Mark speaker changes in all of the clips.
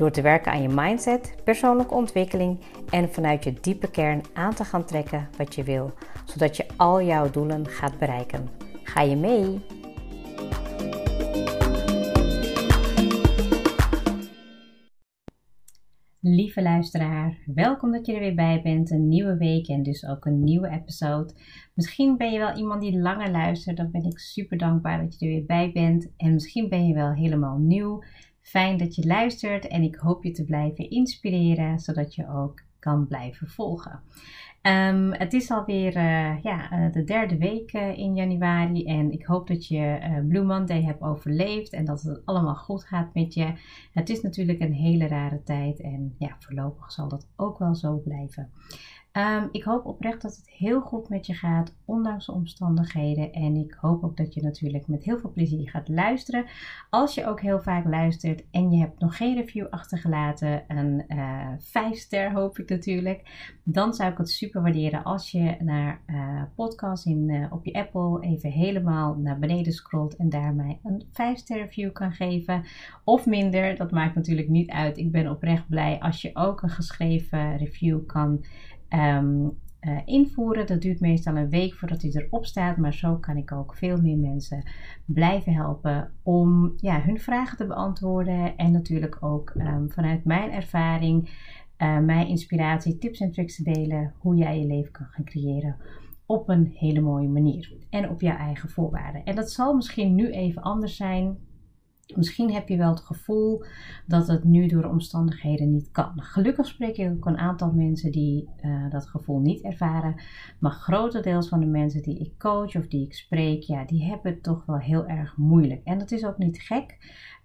Speaker 1: Door te werken aan je mindset, persoonlijke ontwikkeling en vanuit je diepe kern aan te gaan trekken wat je wil, zodat je al jouw doelen gaat bereiken. Ga je mee? Lieve luisteraar, welkom dat je er weer bij bent. Een nieuwe week en dus ook een nieuwe episode. Misschien ben je wel iemand die langer luistert, dan ben ik super dankbaar dat je er weer bij bent. En misschien ben je wel helemaal nieuw. Fijn dat je luistert en ik hoop je te blijven inspireren, zodat je ook kan blijven volgen. Um, het is alweer uh, ja, uh, de derde week uh, in januari en ik hoop dat je Blue Monday hebt overleefd en dat het allemaal goed gaat met je. Het is natuurlijk een hele rare tijd en ja, voorlopig zal dat ook wel zo blijven. Um, ik hoop oprecht dat het heel goed met je gaat, ondanks de omstandigheden. En ik hoop ook dat je natuurlijk met heel veel plezier gaat luisteren. Als je ook heel vaak luistert en je hebt nog geen review achtergelaten, een uh, 5 ster hoop ik natuurlijk, dan zou ik het super waarderen als je naar uh, podcast in, uh, op je Apple even helemaal naar beneden scrolt en daar mij een 5 ster review kan geven. Of minder, dat maakt natuurlijk niet uit. Ik ben oprecht blij als je ook een geschreven review kan um, uh, invoeren. Dat duurt meestal een week voordat hij erop staat, maar zo kan ik ook veel meer mensen blijven helpen om ja, hun vragen te beantwoorden en natuurlijk ook um, vanuit mijn ervaring, uh, mijn inspiratie, tips en tricks te delen hoe jij je leven kan gaan creëren op een hele mooie manier en op jouw eigen voorwaarden. En dat zal misschien nu even anders zijn Misschien heb je wel het gevoel dat het nu door omstandigheden niet kan. Gelukkig spreek ik ook een aantal mensen die uh, dat gevoel niet ervaren. Maar grotendeels van de mensen die ik coach of die ik spreek, ja, die hebben het toch wel heel erg moeilijk. En dat is ook niet gek.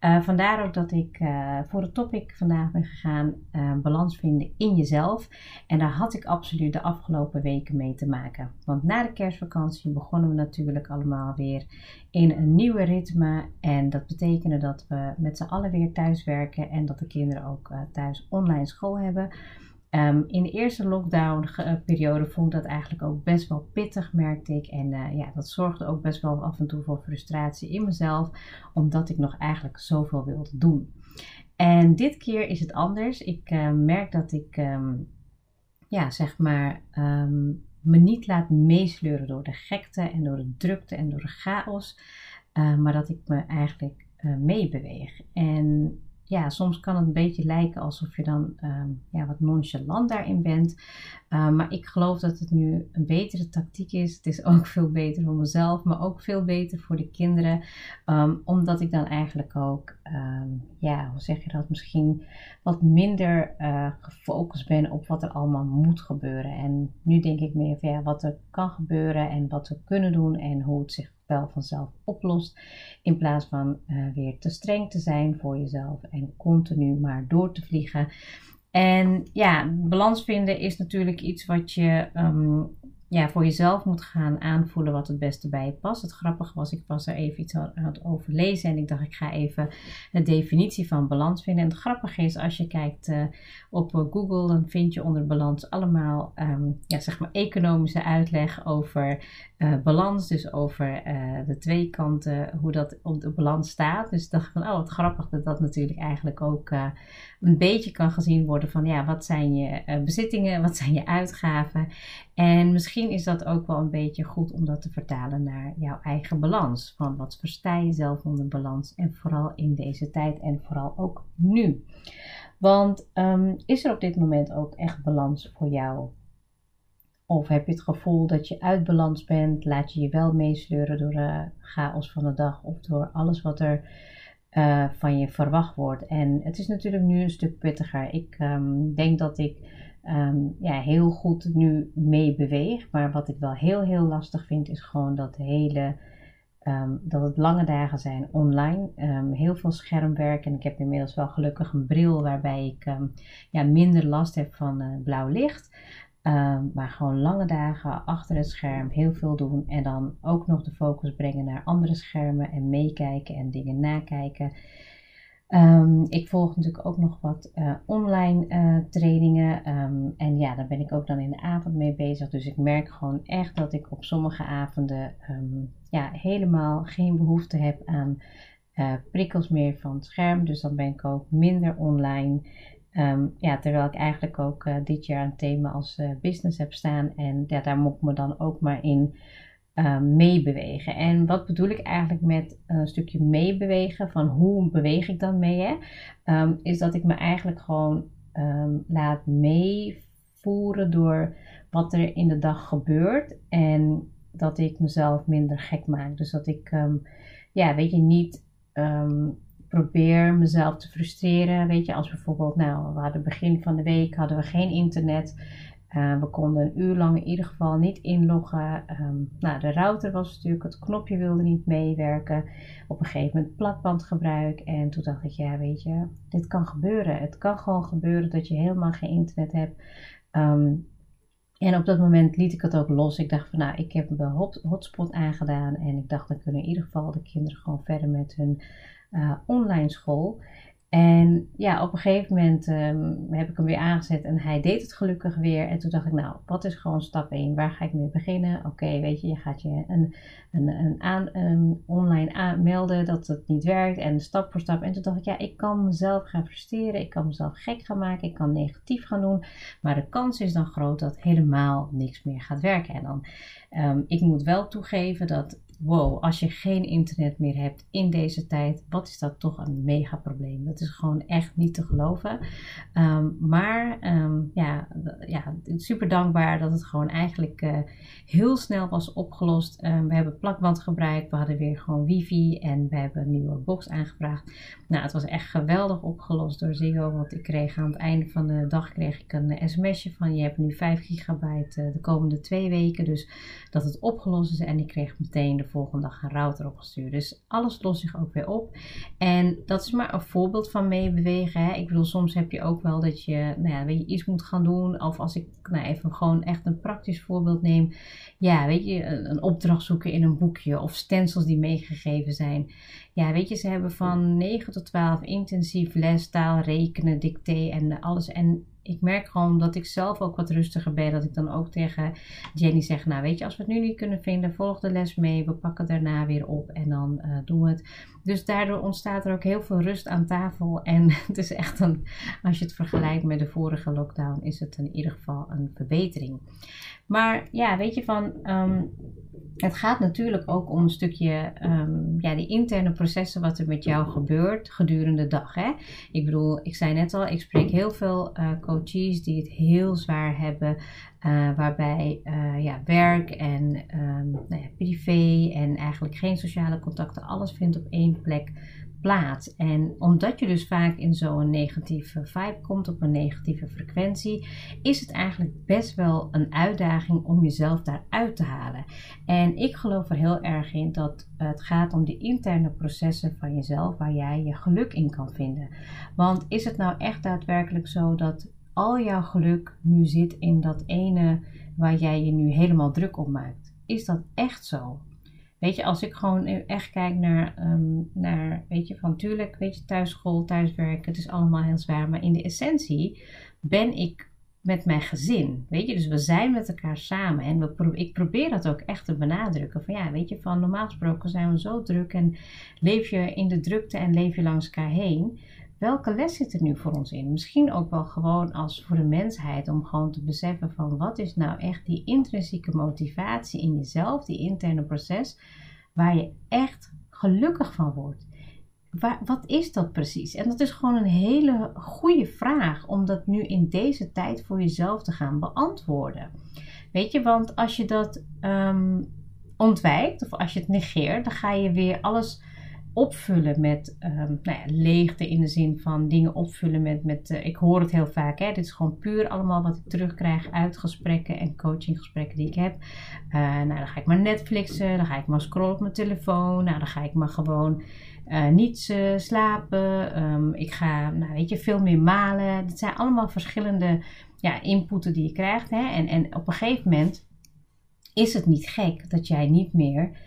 Speaker 1: Uh, vandaar ook dat ik uh, voor het topic vandaag ben gegaan, uh, balans vinden in jezelf. En daar had ik absoluut de afgelopen weken mee te maken. Want na de kerstvakantie begonnen we natuurlijk allemaal weer in een nieuwe ritme. En dat betekende dat we met z'n allen weer thuis werken en dat de kinderen ook thuis online school hebben. Um, in de eerste lockdown-periode vond ik dat eigenlijk ook best wel pittig, merkte ik. En uh, ja, dat zorgde ook best wel af en toe voor frustratie in mezelf, omdat ik nog eigenlijk zoveel wilde doen. En dit keer is het anders. Ik uh, merk dat ik, um, ja, zeg maar, um, me niet laat meesleuren door de gekte en door de drukte en door de chaos, maar dat ik me eigenlijk meebeweeg. En ja, soms kan het een beetje lijken alsof je dan um, ja, wat nonchalant daarin bent. Um, maar ik geloof dat het nu een betere tactiek is. Het is ook veel beter voor mezelf, maar ook veel beter voor de kinderen. Um, omdat ik dan eigenlijk ook, ja, hoe zeg je dat, misschien wat minder uh, gefocust ben op wat er allemaal moet gebeuren. En nu denk ik meer van ja, wat er kan gebeuren en wat we kunnen doen en hoe het zich wel vanzelf oplost. In plaats van uh, weer te streng te zijn voor jezelf en continu maar door te vliegen. En ja, balans vinden is natuurlijk iets wat je um, ja, voor jezelf moet gaan aanvoelen wat het beste bij je past. Het grappige was, ik was er even iets aan het overlezen en ik dacht, ik ga even de definitie van balans vinden. En het grappige is, als je kijkt uh, op Google, dan vind je onder balans allemaal um, ja, zeg maar economische uitleg over uh, balans. Dus over de twee kanten, hoe dat op de balans staat. Dus ik dacht van, oh wat grappig dat dat natuurlijk eigenlijk ook een beetje kan gezien worden van, ja, wat zijn je bezittingen, wat zijn je uitgaven. En misschien is dat ook wel een beetje goed om dat te vertalen naar jouw eigen balans. Van wat versta je zelf onder balans en vooral in deze tijd en vooral ook nu. Want um, is er op dit moment ook echt balans voor jou? Of heb je het gevoel dat je uit balans bent? Laat je je wel meesleuren door de chaos van de dag of door alles wat er uh, van je verwacht wordt? En het is natuurlijk nu een stuk pittiger. Ik um, denk dat ik um, ja, heel goed nu mee beweeg. Maar wat ik wel heel, heel lastig vind, is gewoon dat hele ehm, dat het lange dagen zijn online. Heel veel schermwerk. En ik heb inmiddels wel gelukkig een bril waarbij ik ja, minder last heb van uh, blauw licht. Maar gewoon lange dagen achter het scherm, heel veel doen. En dan ook nog de focus brengen naar andere schermen en meekijken en dingen nakijken. Um, ik volg natuurlijk ook nog wat uh, online uh, trainingen. Um, en ja, daar ben ik ook dan in de avond mee bezig. Dus ik merk gewoon echt dat ik op sommige avonden ja, helemaal geen behoefte heb aan uh, prikkels meer van het scherm. Dus dan ben ik ook minder online. Ja, terwijl ik eigenlijk ook dit jaar een thema als business heb staan. En daar moet ik me dan ook maar in uh, meebewegen. En wat bedoel ik eigenlijk met een stukje meebewegen? Van hoe beweeg ik dan mee? Hè? Ehm, is dat ik me eigenlijk gewoon laat meevoeren door wat er in de dag gebeurt. En dat ik mezelf minder gek maak. Dus dat ik, ja, weet je, niet probeer mezelf te frustreren. Weet je, als bijvoorbeeld, nou, we hadden begin van de week hadden we geen internet. Uh, we konden een uur lang in ieder geval niet inloggen. Um, nou, de router was natuurlijk, het knopje wilde niet meewerken. Op een gegeven moment plakbandgebruik. En toen dacht ik, ja, weet je, dit kan gebeuren. Het kan gewoon gebeuren dat je helemaal geen internet hebt. Um, en op dat moment liet ik het ook los. Ik dacht van, nou, ik heb een hotspot aangedaan. En ik dacht, dan kunnen in ieder geval de kinderen gewoon verder met hun online school. En ja, op een gegeven moment um, heb ik hem weer aangezet en hij deed het gelukkig weer. En toen dacht ik, nou, wat is gewoon stap 1? Waar ga ik mee beginnen? Oké, weet je, je gaat je een, een, een aan, um, online aanmelden dat het niet werkt en stap voor stap. En toen dacht ik, ja, ik kan mezelf gaan frustreren, ik kan mezelf gek gaan maken, ik kan negatief gaan doen. Maar de kans is dan groot dat helemaal niks meer gaat werken. En dan, um, ik moet wel toegeven dat wow, als je geen internet meer hebt in deze tijd, wat is dat toch een mega probleem. Dat is gewoon echt niet te geloven. Um, maar um, ja, ja, super dankbaar dat het gewoon eigenlijk uh, heel snel was opgelost. Um, we hebben plakband gebruikt, we hadden weer gewoon wifi en we hebben een nieuwe box aangevraagd. Nou, het was echt geweldig opgelost door Ziggo, want ik kreeg aan het einde van de dag kreeg ik een sms'je van je hebt nu 5 gigabyte uh, de komende twee weken. Dus dat het opgelost is en ik kreeg meteen de volgende dag een router opgestuurd. Dus alles lost zich ook weer op. En dat is maar een voorbeeld van meebewegen. Hè. Ik bedoel, soms heb je ook wel dat je, nou ja, weet je, iets moet gaan doen. Of als ik nou even gewoon echt een praktisch voorbeeld neem. Ja, weet je, een opdracht zoeken in een boekje of stencils die meegegeven zijn. Ja, weet je, ze hebben van 9 tot 12 intensief les, taal, rekenen, dicté en alles. En ik merk gewoon dat ik zelf ook wat rustiger ben. Dat ik dan ook tegen Jenny zeg: Nou, weet je, als we het nu niet kunnen vinden, volg de les mee. We pakken daarna weer op en dan uh, doen we het. Dus daardoor ontstaat er ook heel veel rust aan tafel. En het is echt een, als je het vergelijkt met de vorige lockdown, is het in ieder geval een verbetering. Maar ja, weet je van. Um, het gaat natuurlijk ook om een stukje um, ja, die interne processen wat er met jou gebeurt gedurende de dag. Hè? Ik bedoel, ik zei net al, ik spreek heel veel uh, coaches die het heel zwaar hebben. Uh, waarbij uh, ja, werk en um, nou ja, privé en eigenlijk geen sociale contacten, alles vindt op één plek plaats. En omdat je dus vaak in zo'n negatieve vibe komt, op een negatieve frequentie, is het eigenlijk best wel een uitdaging om jezelf daaruit te halen. En ik geloof er heel erg in dat het gaat om de interne processen van jezelf waar jij je geluk in kan vinden. Want is het nou echt daadwerkelijk zo dat al jouw geluk nu zit in dat ene waar jij je nu helemaal druk om maakt? Is dat echt zo? Weet je, als ik gewoon echt kijk naar, um, naar weet je, van tuurlijk, weet je, thuiswerken, het is allemaal heel zwaar. Maar in de essentie ben ik met mijn gezin. Weet je, dus we zijn met elkaar samen. En we ik probeer dat ook echt te benadrukken. Van ja, weet je, van normaal gesproken zijn we zo druk en leef je in de drukte en leef je langs elkaar heen. Welke les zit er nu voor ons in? Misschien ook wel gewoon als voor de mensheid om gewoon te beseffen van wat is nou echt die intrinsieke motivatie in jezelf, die interne proces, waar je echt gelukkig van wordt. Waar, wat is dat precies? En dat is gewoon een hele goede vraag om dat nu in deze tijd voor jezelf te gaan beantwoorden. Weet je, want als je dat um, ontwijkt of als je het negeert, dan ga je weer alles opvullen met um, nou ja, leegte in de zin van dingen opvullen met, met uh, ik hoor het heel vaak, hè, dit is gewoon puur allemaal wat ik terugkrijg uit gesprekken en coachinggesprekken die ik heb. Uh, nou, dan ga ik maar Netflixen, dan ga ik maar scrollen op mijn telefoon, nou, dan ga ik maar gewoon uh, niet slapen. Um, ik ga, nou, weet je, veel meer malen. Dat zijn allemaal verschillende ja, inputen die je krijgt. Hè? En, en op een gegeven moment is het niet gek dat jij niet meer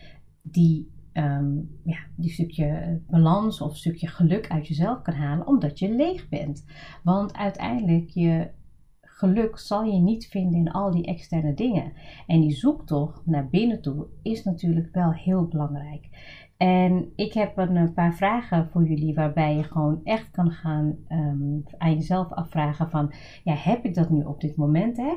Speaker 1: die um, ja, die stukje balans of stukje geluk uit jezelf kan halen, omdat je leeg bent. Want uiteindelijk, je geluk zal je niet vinden in al die externe dingen. En die zoektocht naar binnen toe is natuurlijk wel heel belangrijk. En ik heb een paar vragen voor jullie waarbij je gewoon echt kan gaan um, aan jezelf afvragen van, ja, heb ik dat nu op dit moment? Hè?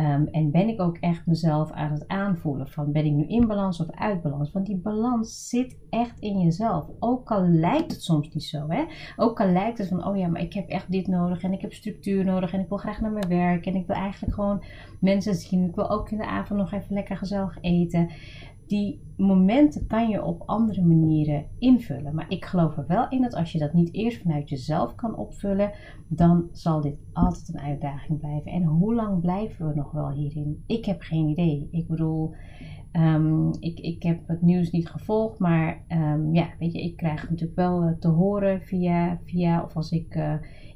Speaker 1: Um, en ben ik ook echt mezelf aan het aanvoelen van, ben ik nu in balans of uit balans? Want die balans zit echt in jezelf. Ook al lijkt het soms niet zo, hè? Ook al lijkt het van, oh ja, maar ik heb echt dit nodig en ik heb structuur nodig en ik wil graag naar mijn werk en ik wil eigenlijk gewoon mensen zien. Ik wil ook in de avond nog even lekker gezellig eten die momenten kan je op andere manieren invullen. Maar ik geloof er wel in dat als je dat niet eerst vanuit jezelf kan opvullen, dan zal dit altijd een uitdaging blijven. En hoe lang blijven we nog wel hierin? Ik heb geen idee. Ik bedoel, um, ik, ik heb het nieuws niet gevolgd, maar um, ja, weet je, ik krijg natuurlijk wel uh, te horen via, via of als ik. Uh,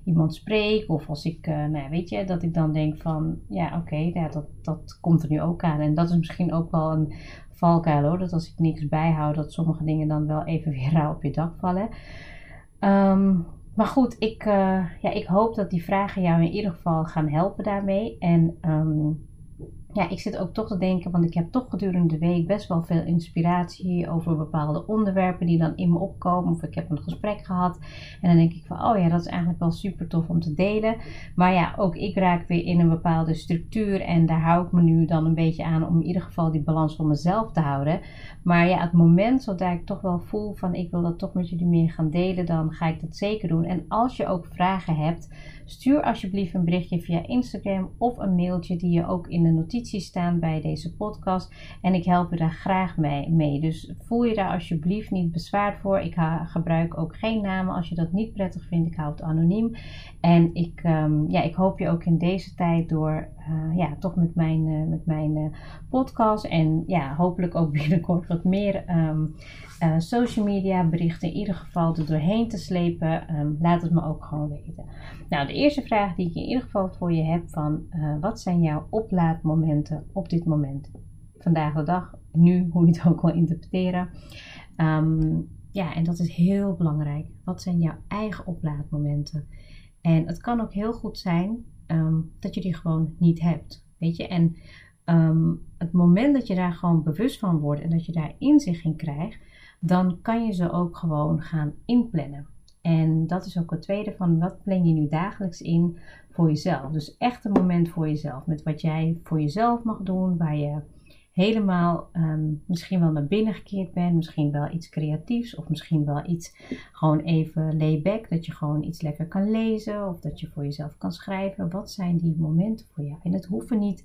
Speaker 1: iemand spreek of als ik, uh, nou weet je, dat ik dan denk van, ja oké, dat, dat komt er nu ook aan. En dat is misschien ook wel een valkuil hoor. Dat als ik niks bijhoud, dat sommige dingen dan wel even weer rauw op je dak vallen. Um, maar goed, ik, uh, ja, ik hoop dat die vragen jou in ieder geval gaan helpen daarmee. En um, ja, ik zit ook toch te denken, want ik heb toch gedurende de week best wel veel inspiratie over bepaalde onderwerpen die dan in me opkomen. Of ik heb een gesprek gehad en dan denk ik van, oh ja, dat is eigenlijk wel super tof om te delen. Maar ja, ook ik raak weer in een bepaalde structuur en daar hou ik me nu dan een beetje aan om in ieder geval die balans voor mezelf te houden. Maar ja, het moment zodra ik toch wel voel van, ik wil dat toch met jullie meer gaan delen, dan ga ik dat zeker doen. En als je ook vragen hebt, stuur alsjeblieft een berichtje via Instagram of een mailtje die je ook in de notities staan bij deze podcast. En ik help je daar graag mee. Dus voel je daar alsjeblieft niet bezwaard voor. Ik gebruik ook geen namen als je dat niet prettig vindt. Ik hou het anoniem. En ik, um, ja, ik hoop je ook in deze tijd door uh, ja, toch met mijn, uh, met mijn uh, podcast en ja, hopelijk ook binnenkort wat meer um, social media berichten in ieder geval er doorheen te slepen. Um, laat het me ook gewoon weten. Nou, de eerste vraag die ik in ieder geval voor je heb van wat zijn jouw oplaadmomenten op dit moment? Vandaag de dag, nu, hoe je het ook wil interpreteren. Um, ja, en dat is heel belangrijk. Wat zijn jouw eigen oplaadmomenten? En het kan ook heel goed zijn um, dat je die gewoon niet hebt. Weet je, en um, het moment dat je daar gewoon bewust van wordt en dat je daar inzicht in krijgt, dan kan je ze ook gewoon gaan inplannen. En dat is ook het tweede van wat plan je nu dagelijks in voor jezelf. Dus echt een moment voor jezelf. Met wat jij voor jezelf mag doen, waar je helemaal um, misschien wel naar binnen gekeerd bent, misschien wel iets creatiefs of misschien wel iets gewoon even layback, dat je gewoon iets lekker kan lezen of dat je voor jezelf kan schrijven. Wat zijn die momenten voor jou? En het hoeven niet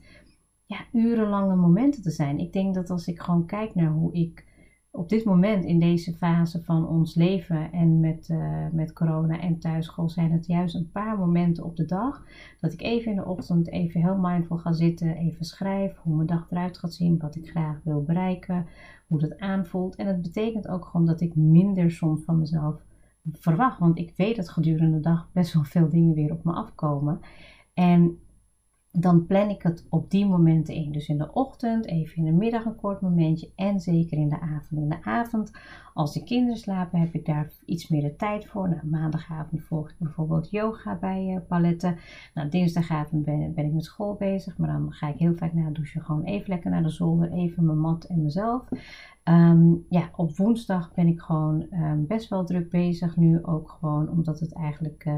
Speaker 1: ja, urenlange momenten te zijn. Ik denk dat als ik gewoon kijk naar hoe ik op dit moment in deze fase van ons leven en met, uh, met corona en thuisschool zijn het juist een paar momenten op de dag dat ik even in de ochtend even heel mindful ga zitten, even schrijf hoe mijn dag eruit gaat zien, wat ik graag wil bereiken, hoe dat aanvoelt. En het betekent ook gewoon dat ik minder soms van mezelf verwacht, want ik weet dat gedurende de dag best wel veel dingen weer op me afkomen. En dan plan ik het op die momenten in. Dus in de ochtend, even in de middag een kort momentje en zeker in de avond. In de avond, als de kinderen slapen, heb ik daar iets meer de tijd voor. Nou, maandagavond volg ik bijvoorbeeld yoga bij paletten. Nou, dinsdagavond ben, ik met school bezig, maar dan ga ik heel vaak na het douchen gewoon even lekker naar de zolder, even mijn mat en mezelf. Um, ja, op woensdag ben ik gewoon um, best wel druk bezig nu, ook gewoon omdat het eigenlijk... Uh,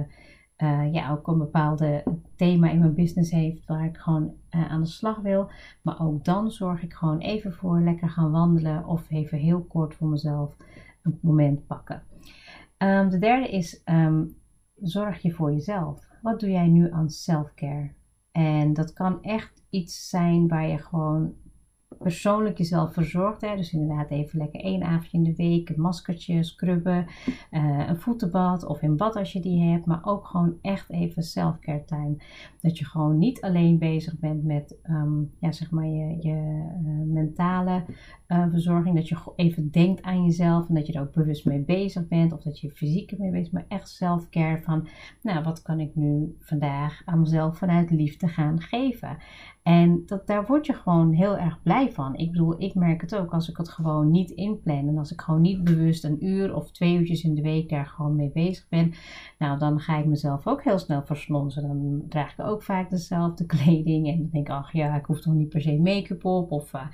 Speaker 1: uh, ja, ook een bepaalde thema in mijn business heeft waar ik gewoon uh, aan de slag wil. Maar ook dan zorg ik gewoon even voor lekker gaan wandelen of even heel kort voor mezelf een moment pakken. Um, de derde is um, zorg je voor jezelf. Wat doe jij nu aan self-care? En dat kan echt iets zijn waar je gewoon persoonlijk jezelf verzorgt. Hè? Dus inderdaad even lekker één avondje in de week, een maskertje, scrubben, uh, een voetenbad of in bad als je die hebt. Maar ook gewoon echt even self-care time. Dat je gewoon niet alleen bezig bent met ehm, ja, zeg maar je, je uh, mentale uh, verzorging. Dat je even denkt aan jezelf en dat je er ook bewust mee bezig bent. Of dat je fysiek ermee bezig bent. Maar echt self-care van, nou wat kan ik nu vandaag aan mezelf vanuit liefde gaan geven. En dat, daar word je gewoon heel erg blij van. Ik bedoel, ik merk het ook als ik het gewoon niet inplan. En als ik gewoon niet bewust een uur of twee uurtjes in de week daar gewoon mee bezig ben. Nou, dan ga ik mezelf ook heel snel verslonzen. Dan draag ik ook vaak dezelfde kleding. En dan denk ik, ach ja, ik hoef toch niet per se make-up op. Of uh,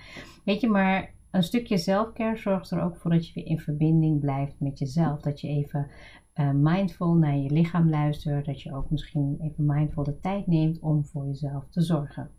Speaker 1: weet je, maar een stukje zelfcare zorgt er ook voor dat je weer in verbinding blijft met jezelf. Dat je even uh, mindful naar je lichaam luistert. Dat je ook misschien even mindful de tijd neemt om voor jezelf te zorgen.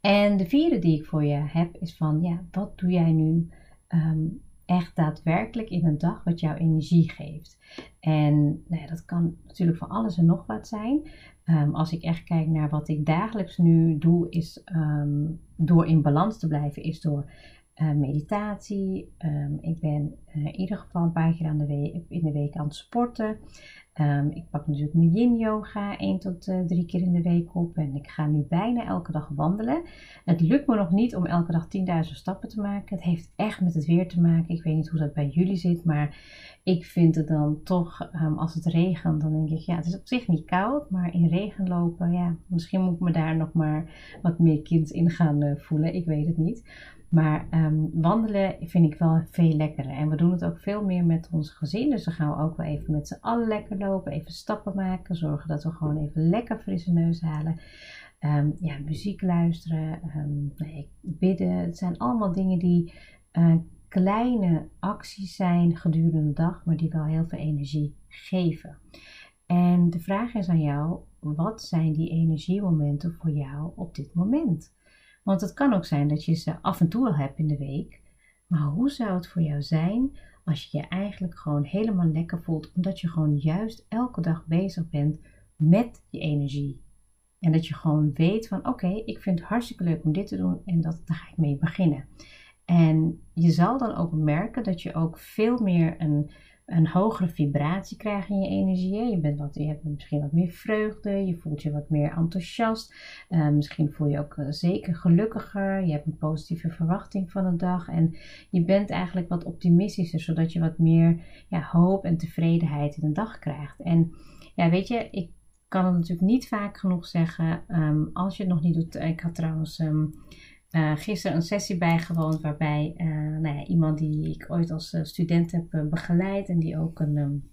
Speaker 1: En de vierde die ik voor je heb is van, ja, wat doe jij nu um, echt daadwerkelijk in een dag wat jouw energie geeft? En nou ja, dat kan natuurlijk van alles en nog wat zijn. Um, als ik echt kijk naar wat ik dagelijks nu doe, is um, door in balans te blijven, is door uh, meditatie. Ik ben uh, in ieder geval een paar keer aan de in de week aan het sporten. Um, ik pak natuurlijk mijn yin yoga 1 tot uh, 3 keer in de week op. En ik ga nu bijna elke dag wandelen. Het lukt me nog niet om elke dag 10.000 stappen te maken. Het heeft echt met het weer te maken. Ik weet niet hoe dat bij jullie zit. Maar ik vind het dan toch, um, als het regent, dan denk ik, ja, het is op zich niet koud. Maar in regen lopen, ja, misschien moet ik me daar nog maar wat meer kind in gaan uh, voelen. Ik weet het niet. Maar um, wandelen vind ik wel veel lekkerder. En we doen het ook veel meer met ons gezin. Dus dan gaan we ook wel even met z'n allen lekker lopen. Even stappen maken. Zorgen dat we gewoon even lekker frisse neus halen. Um, ja, muziek luisteren. Nee, bidden. Het zijn allemaal dingen die uh, kleine acties zijn gedurende de dag. Maar die wel heel veel energie geven. En de vraag is aan jou. Wat zijn die energiemomenten voor jou op dit moment? Want het kan ook zijn dat je ze af en toe al hebt in de week. Maar hoe zou het voor jou zijn als je je eigenlijk gewoon helemaal lekker voelt, omdat je gewoon juist elke dag bezig bent met je energie? En dat je gewoon weet van oké, ik vind het hartstikke leuk om dit te doen en dat, daar ga ik mee beginnen. En je zal dan ook merken dat je ook veel meer een een hogere vibratie krijgen in je energie. Je, bent wat, je hebt misschien wat meer vreugde, je voelt je wat meer enthousiast. Uh, misschien voel je ook uh, zeker gelukkiger. Je hebt een positieve verwachting van de dag. En je bent eigenlijk wat optimistischer, zodat je wat meer ja, hoop en tevredenheid in de dag krijgt. En ja, weet je, ik kan het natuurlijk niet vaak genoeg zeggen. Um, als je het nog niet doet. Ik had trouwens. Um, uh, gisteren een sessie bijgewoond waarbij uh, nou ja, iemand die ik ooit als uh, student heb begeleid en die ook een, um,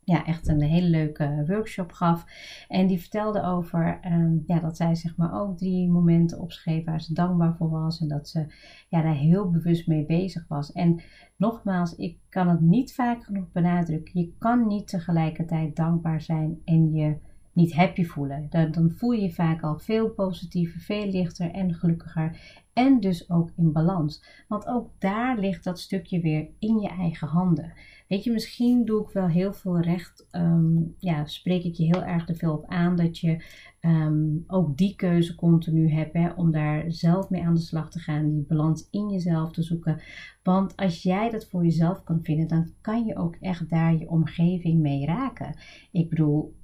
Speaker 1: ja, echt een hele leuke workshop gaf. En die vertelde over um, ja, dat zij zeg maar ook drie momenten opschreef waar ze dankbaar voor was en dat ze ja, daar heel bewust mee bezig was. En nogmaals, ik kan het niet vaak genoeg benadrukken. Je kan niet tegelijkertijd dankbaar zijn en je niet happy voelen. Dan, dan voel je je vaak al veel positiever, veel lichter en gelukkiger. En dus ook in balans. Want ook daar ligt dat stukje weer in je eigen handen. Weet je, misschien doe ik wel heel veel recht. Um, ja, spreek ik je heel erg te veel op aan dat je um, ook die keuze continu hebt. Hè, om daar zelf mee aan de slag te gaan. Die balans in jezelf te zoeken. Want als jij dat voor jezelf kan vinden, dan kan je ook echt daar je omgeving mee raken. Ik bedoel,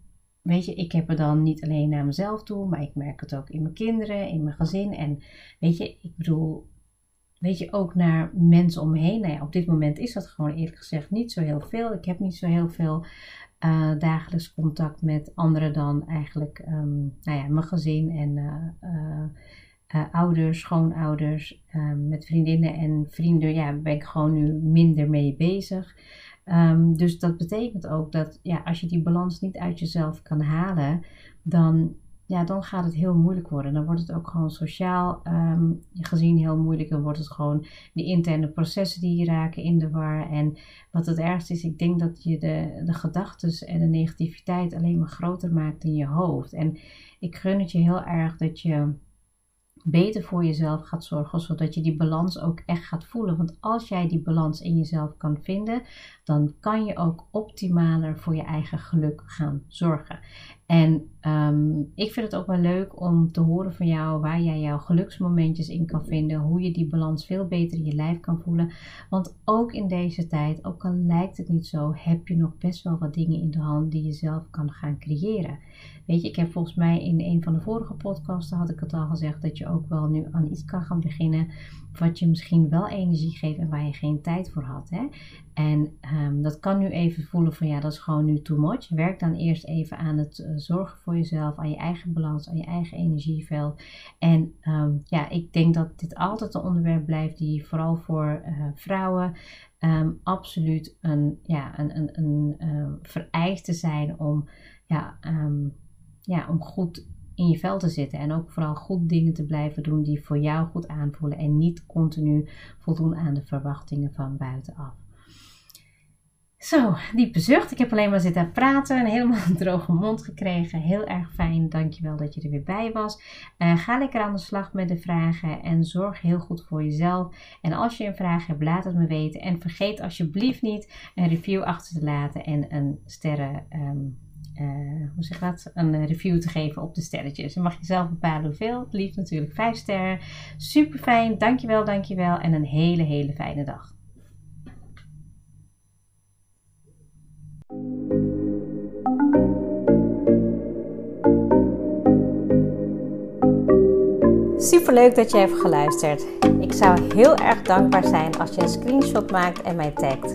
Speaker 1: weet je, ik heb er dan niet alleen naar mezelf toe, maar ik merk het ook in mijn kinderen, in mijn gezin. En weet je, ik bedoel, weet je, ook naar mensen om me heen. Nou ja, op dit moment is dat gewoon eerlijk gezegd niet zo heel veel. Ik heb niet zo heel veel uh, dagelijks contact met anderen dan eigenlijk, um, nou ja, mijn gezin en uh, uh, ouders, schoonouders, met vriendinnen en vrienden. Ja, ben ik gewoon nu minder mee bezig. Um, dus dat betekent ook dat ja, als je die balans niet uit jezelf kan halen, dan, ja, dan gaat het heel moeilijk worden. Dan wordt het ook gewoon sociaal um, gezien heel moeilijk. Dan wordt het gewoon de interne processen die je raken in de war. En wat het ergste is, ik denk dat je de, de gedachten en de negativiteit alleen maar groter maakt in je hoofd. En ik gun het je heel erg dat je beter voor jezelf gaat zorgen, zodat je die balans ook echt gaat voelen. Want als jij die balans in jezelf kan vinden, dan kan je ook optimaler voor je eigen geluk gaan zorgen. En ehm, ik vind het ook wel leuk om te horen van jou waar jij jouw geluksmomentjes in kan vinden. Hoe je die balans veel beter in je lijf kan voelen. Want ook in deze tijd, ook al lijkt het niet zo, heb je nog best wel wat dingen in de hand die je zelf kan gaan creëren. Weet je, ik heb volgens mij in een van de vorige podcasten had ik het al gezegd dat je ook wel nu aan iets kan gaan beginnen wat je misschien wel energie geeft en waar je geen tijd voor had. Hè? En um, dat kan nu even voelen van ja, dat is gewoon nu too much. Werk dan eerst even aan het uh, zorgen voor jezelf, aan je eigen balans, aan je eigen energieveld. En um, ja, ik denk dat dit altijd een onderwerp blijft die vooral voor uh, vrouwen um, absoluut een, ja, een, een, een uh, vereiste zijn om, ja, ja, om goed in je vel te zitten. En ook vooral goed dingen te blijven doen die voor jou goed aanvoelen. En niet continu voldoen aan de verwachtingen van buitenaf. Zo, diepe zucht. Ik heb alleen maar zitten praten en helemaal een droge mond gekregen. Heel erg fijn. Dankjewel dat je er weer bij was. Uh, ga lekker aan de slag met de vragen en zorg heel goed voor jezelf. En als je een vraag hebt, laat het me weten. En vergeet alsjeblieft niet een review achter te laten en een sterren. Uh, hoe zeg dat, een review te geven op de sterretjes. Dan mag je zelf bepalen hoeveel. Het liefst natuurlijk 5 sterren. Super fijn, dankjewel, dankjewel en een hele, hele fijne dag. Super leuk dat je hebt geluisterd. Ik zou heel erg dankbaar zijn als je een screenshot maakt en mij tagt.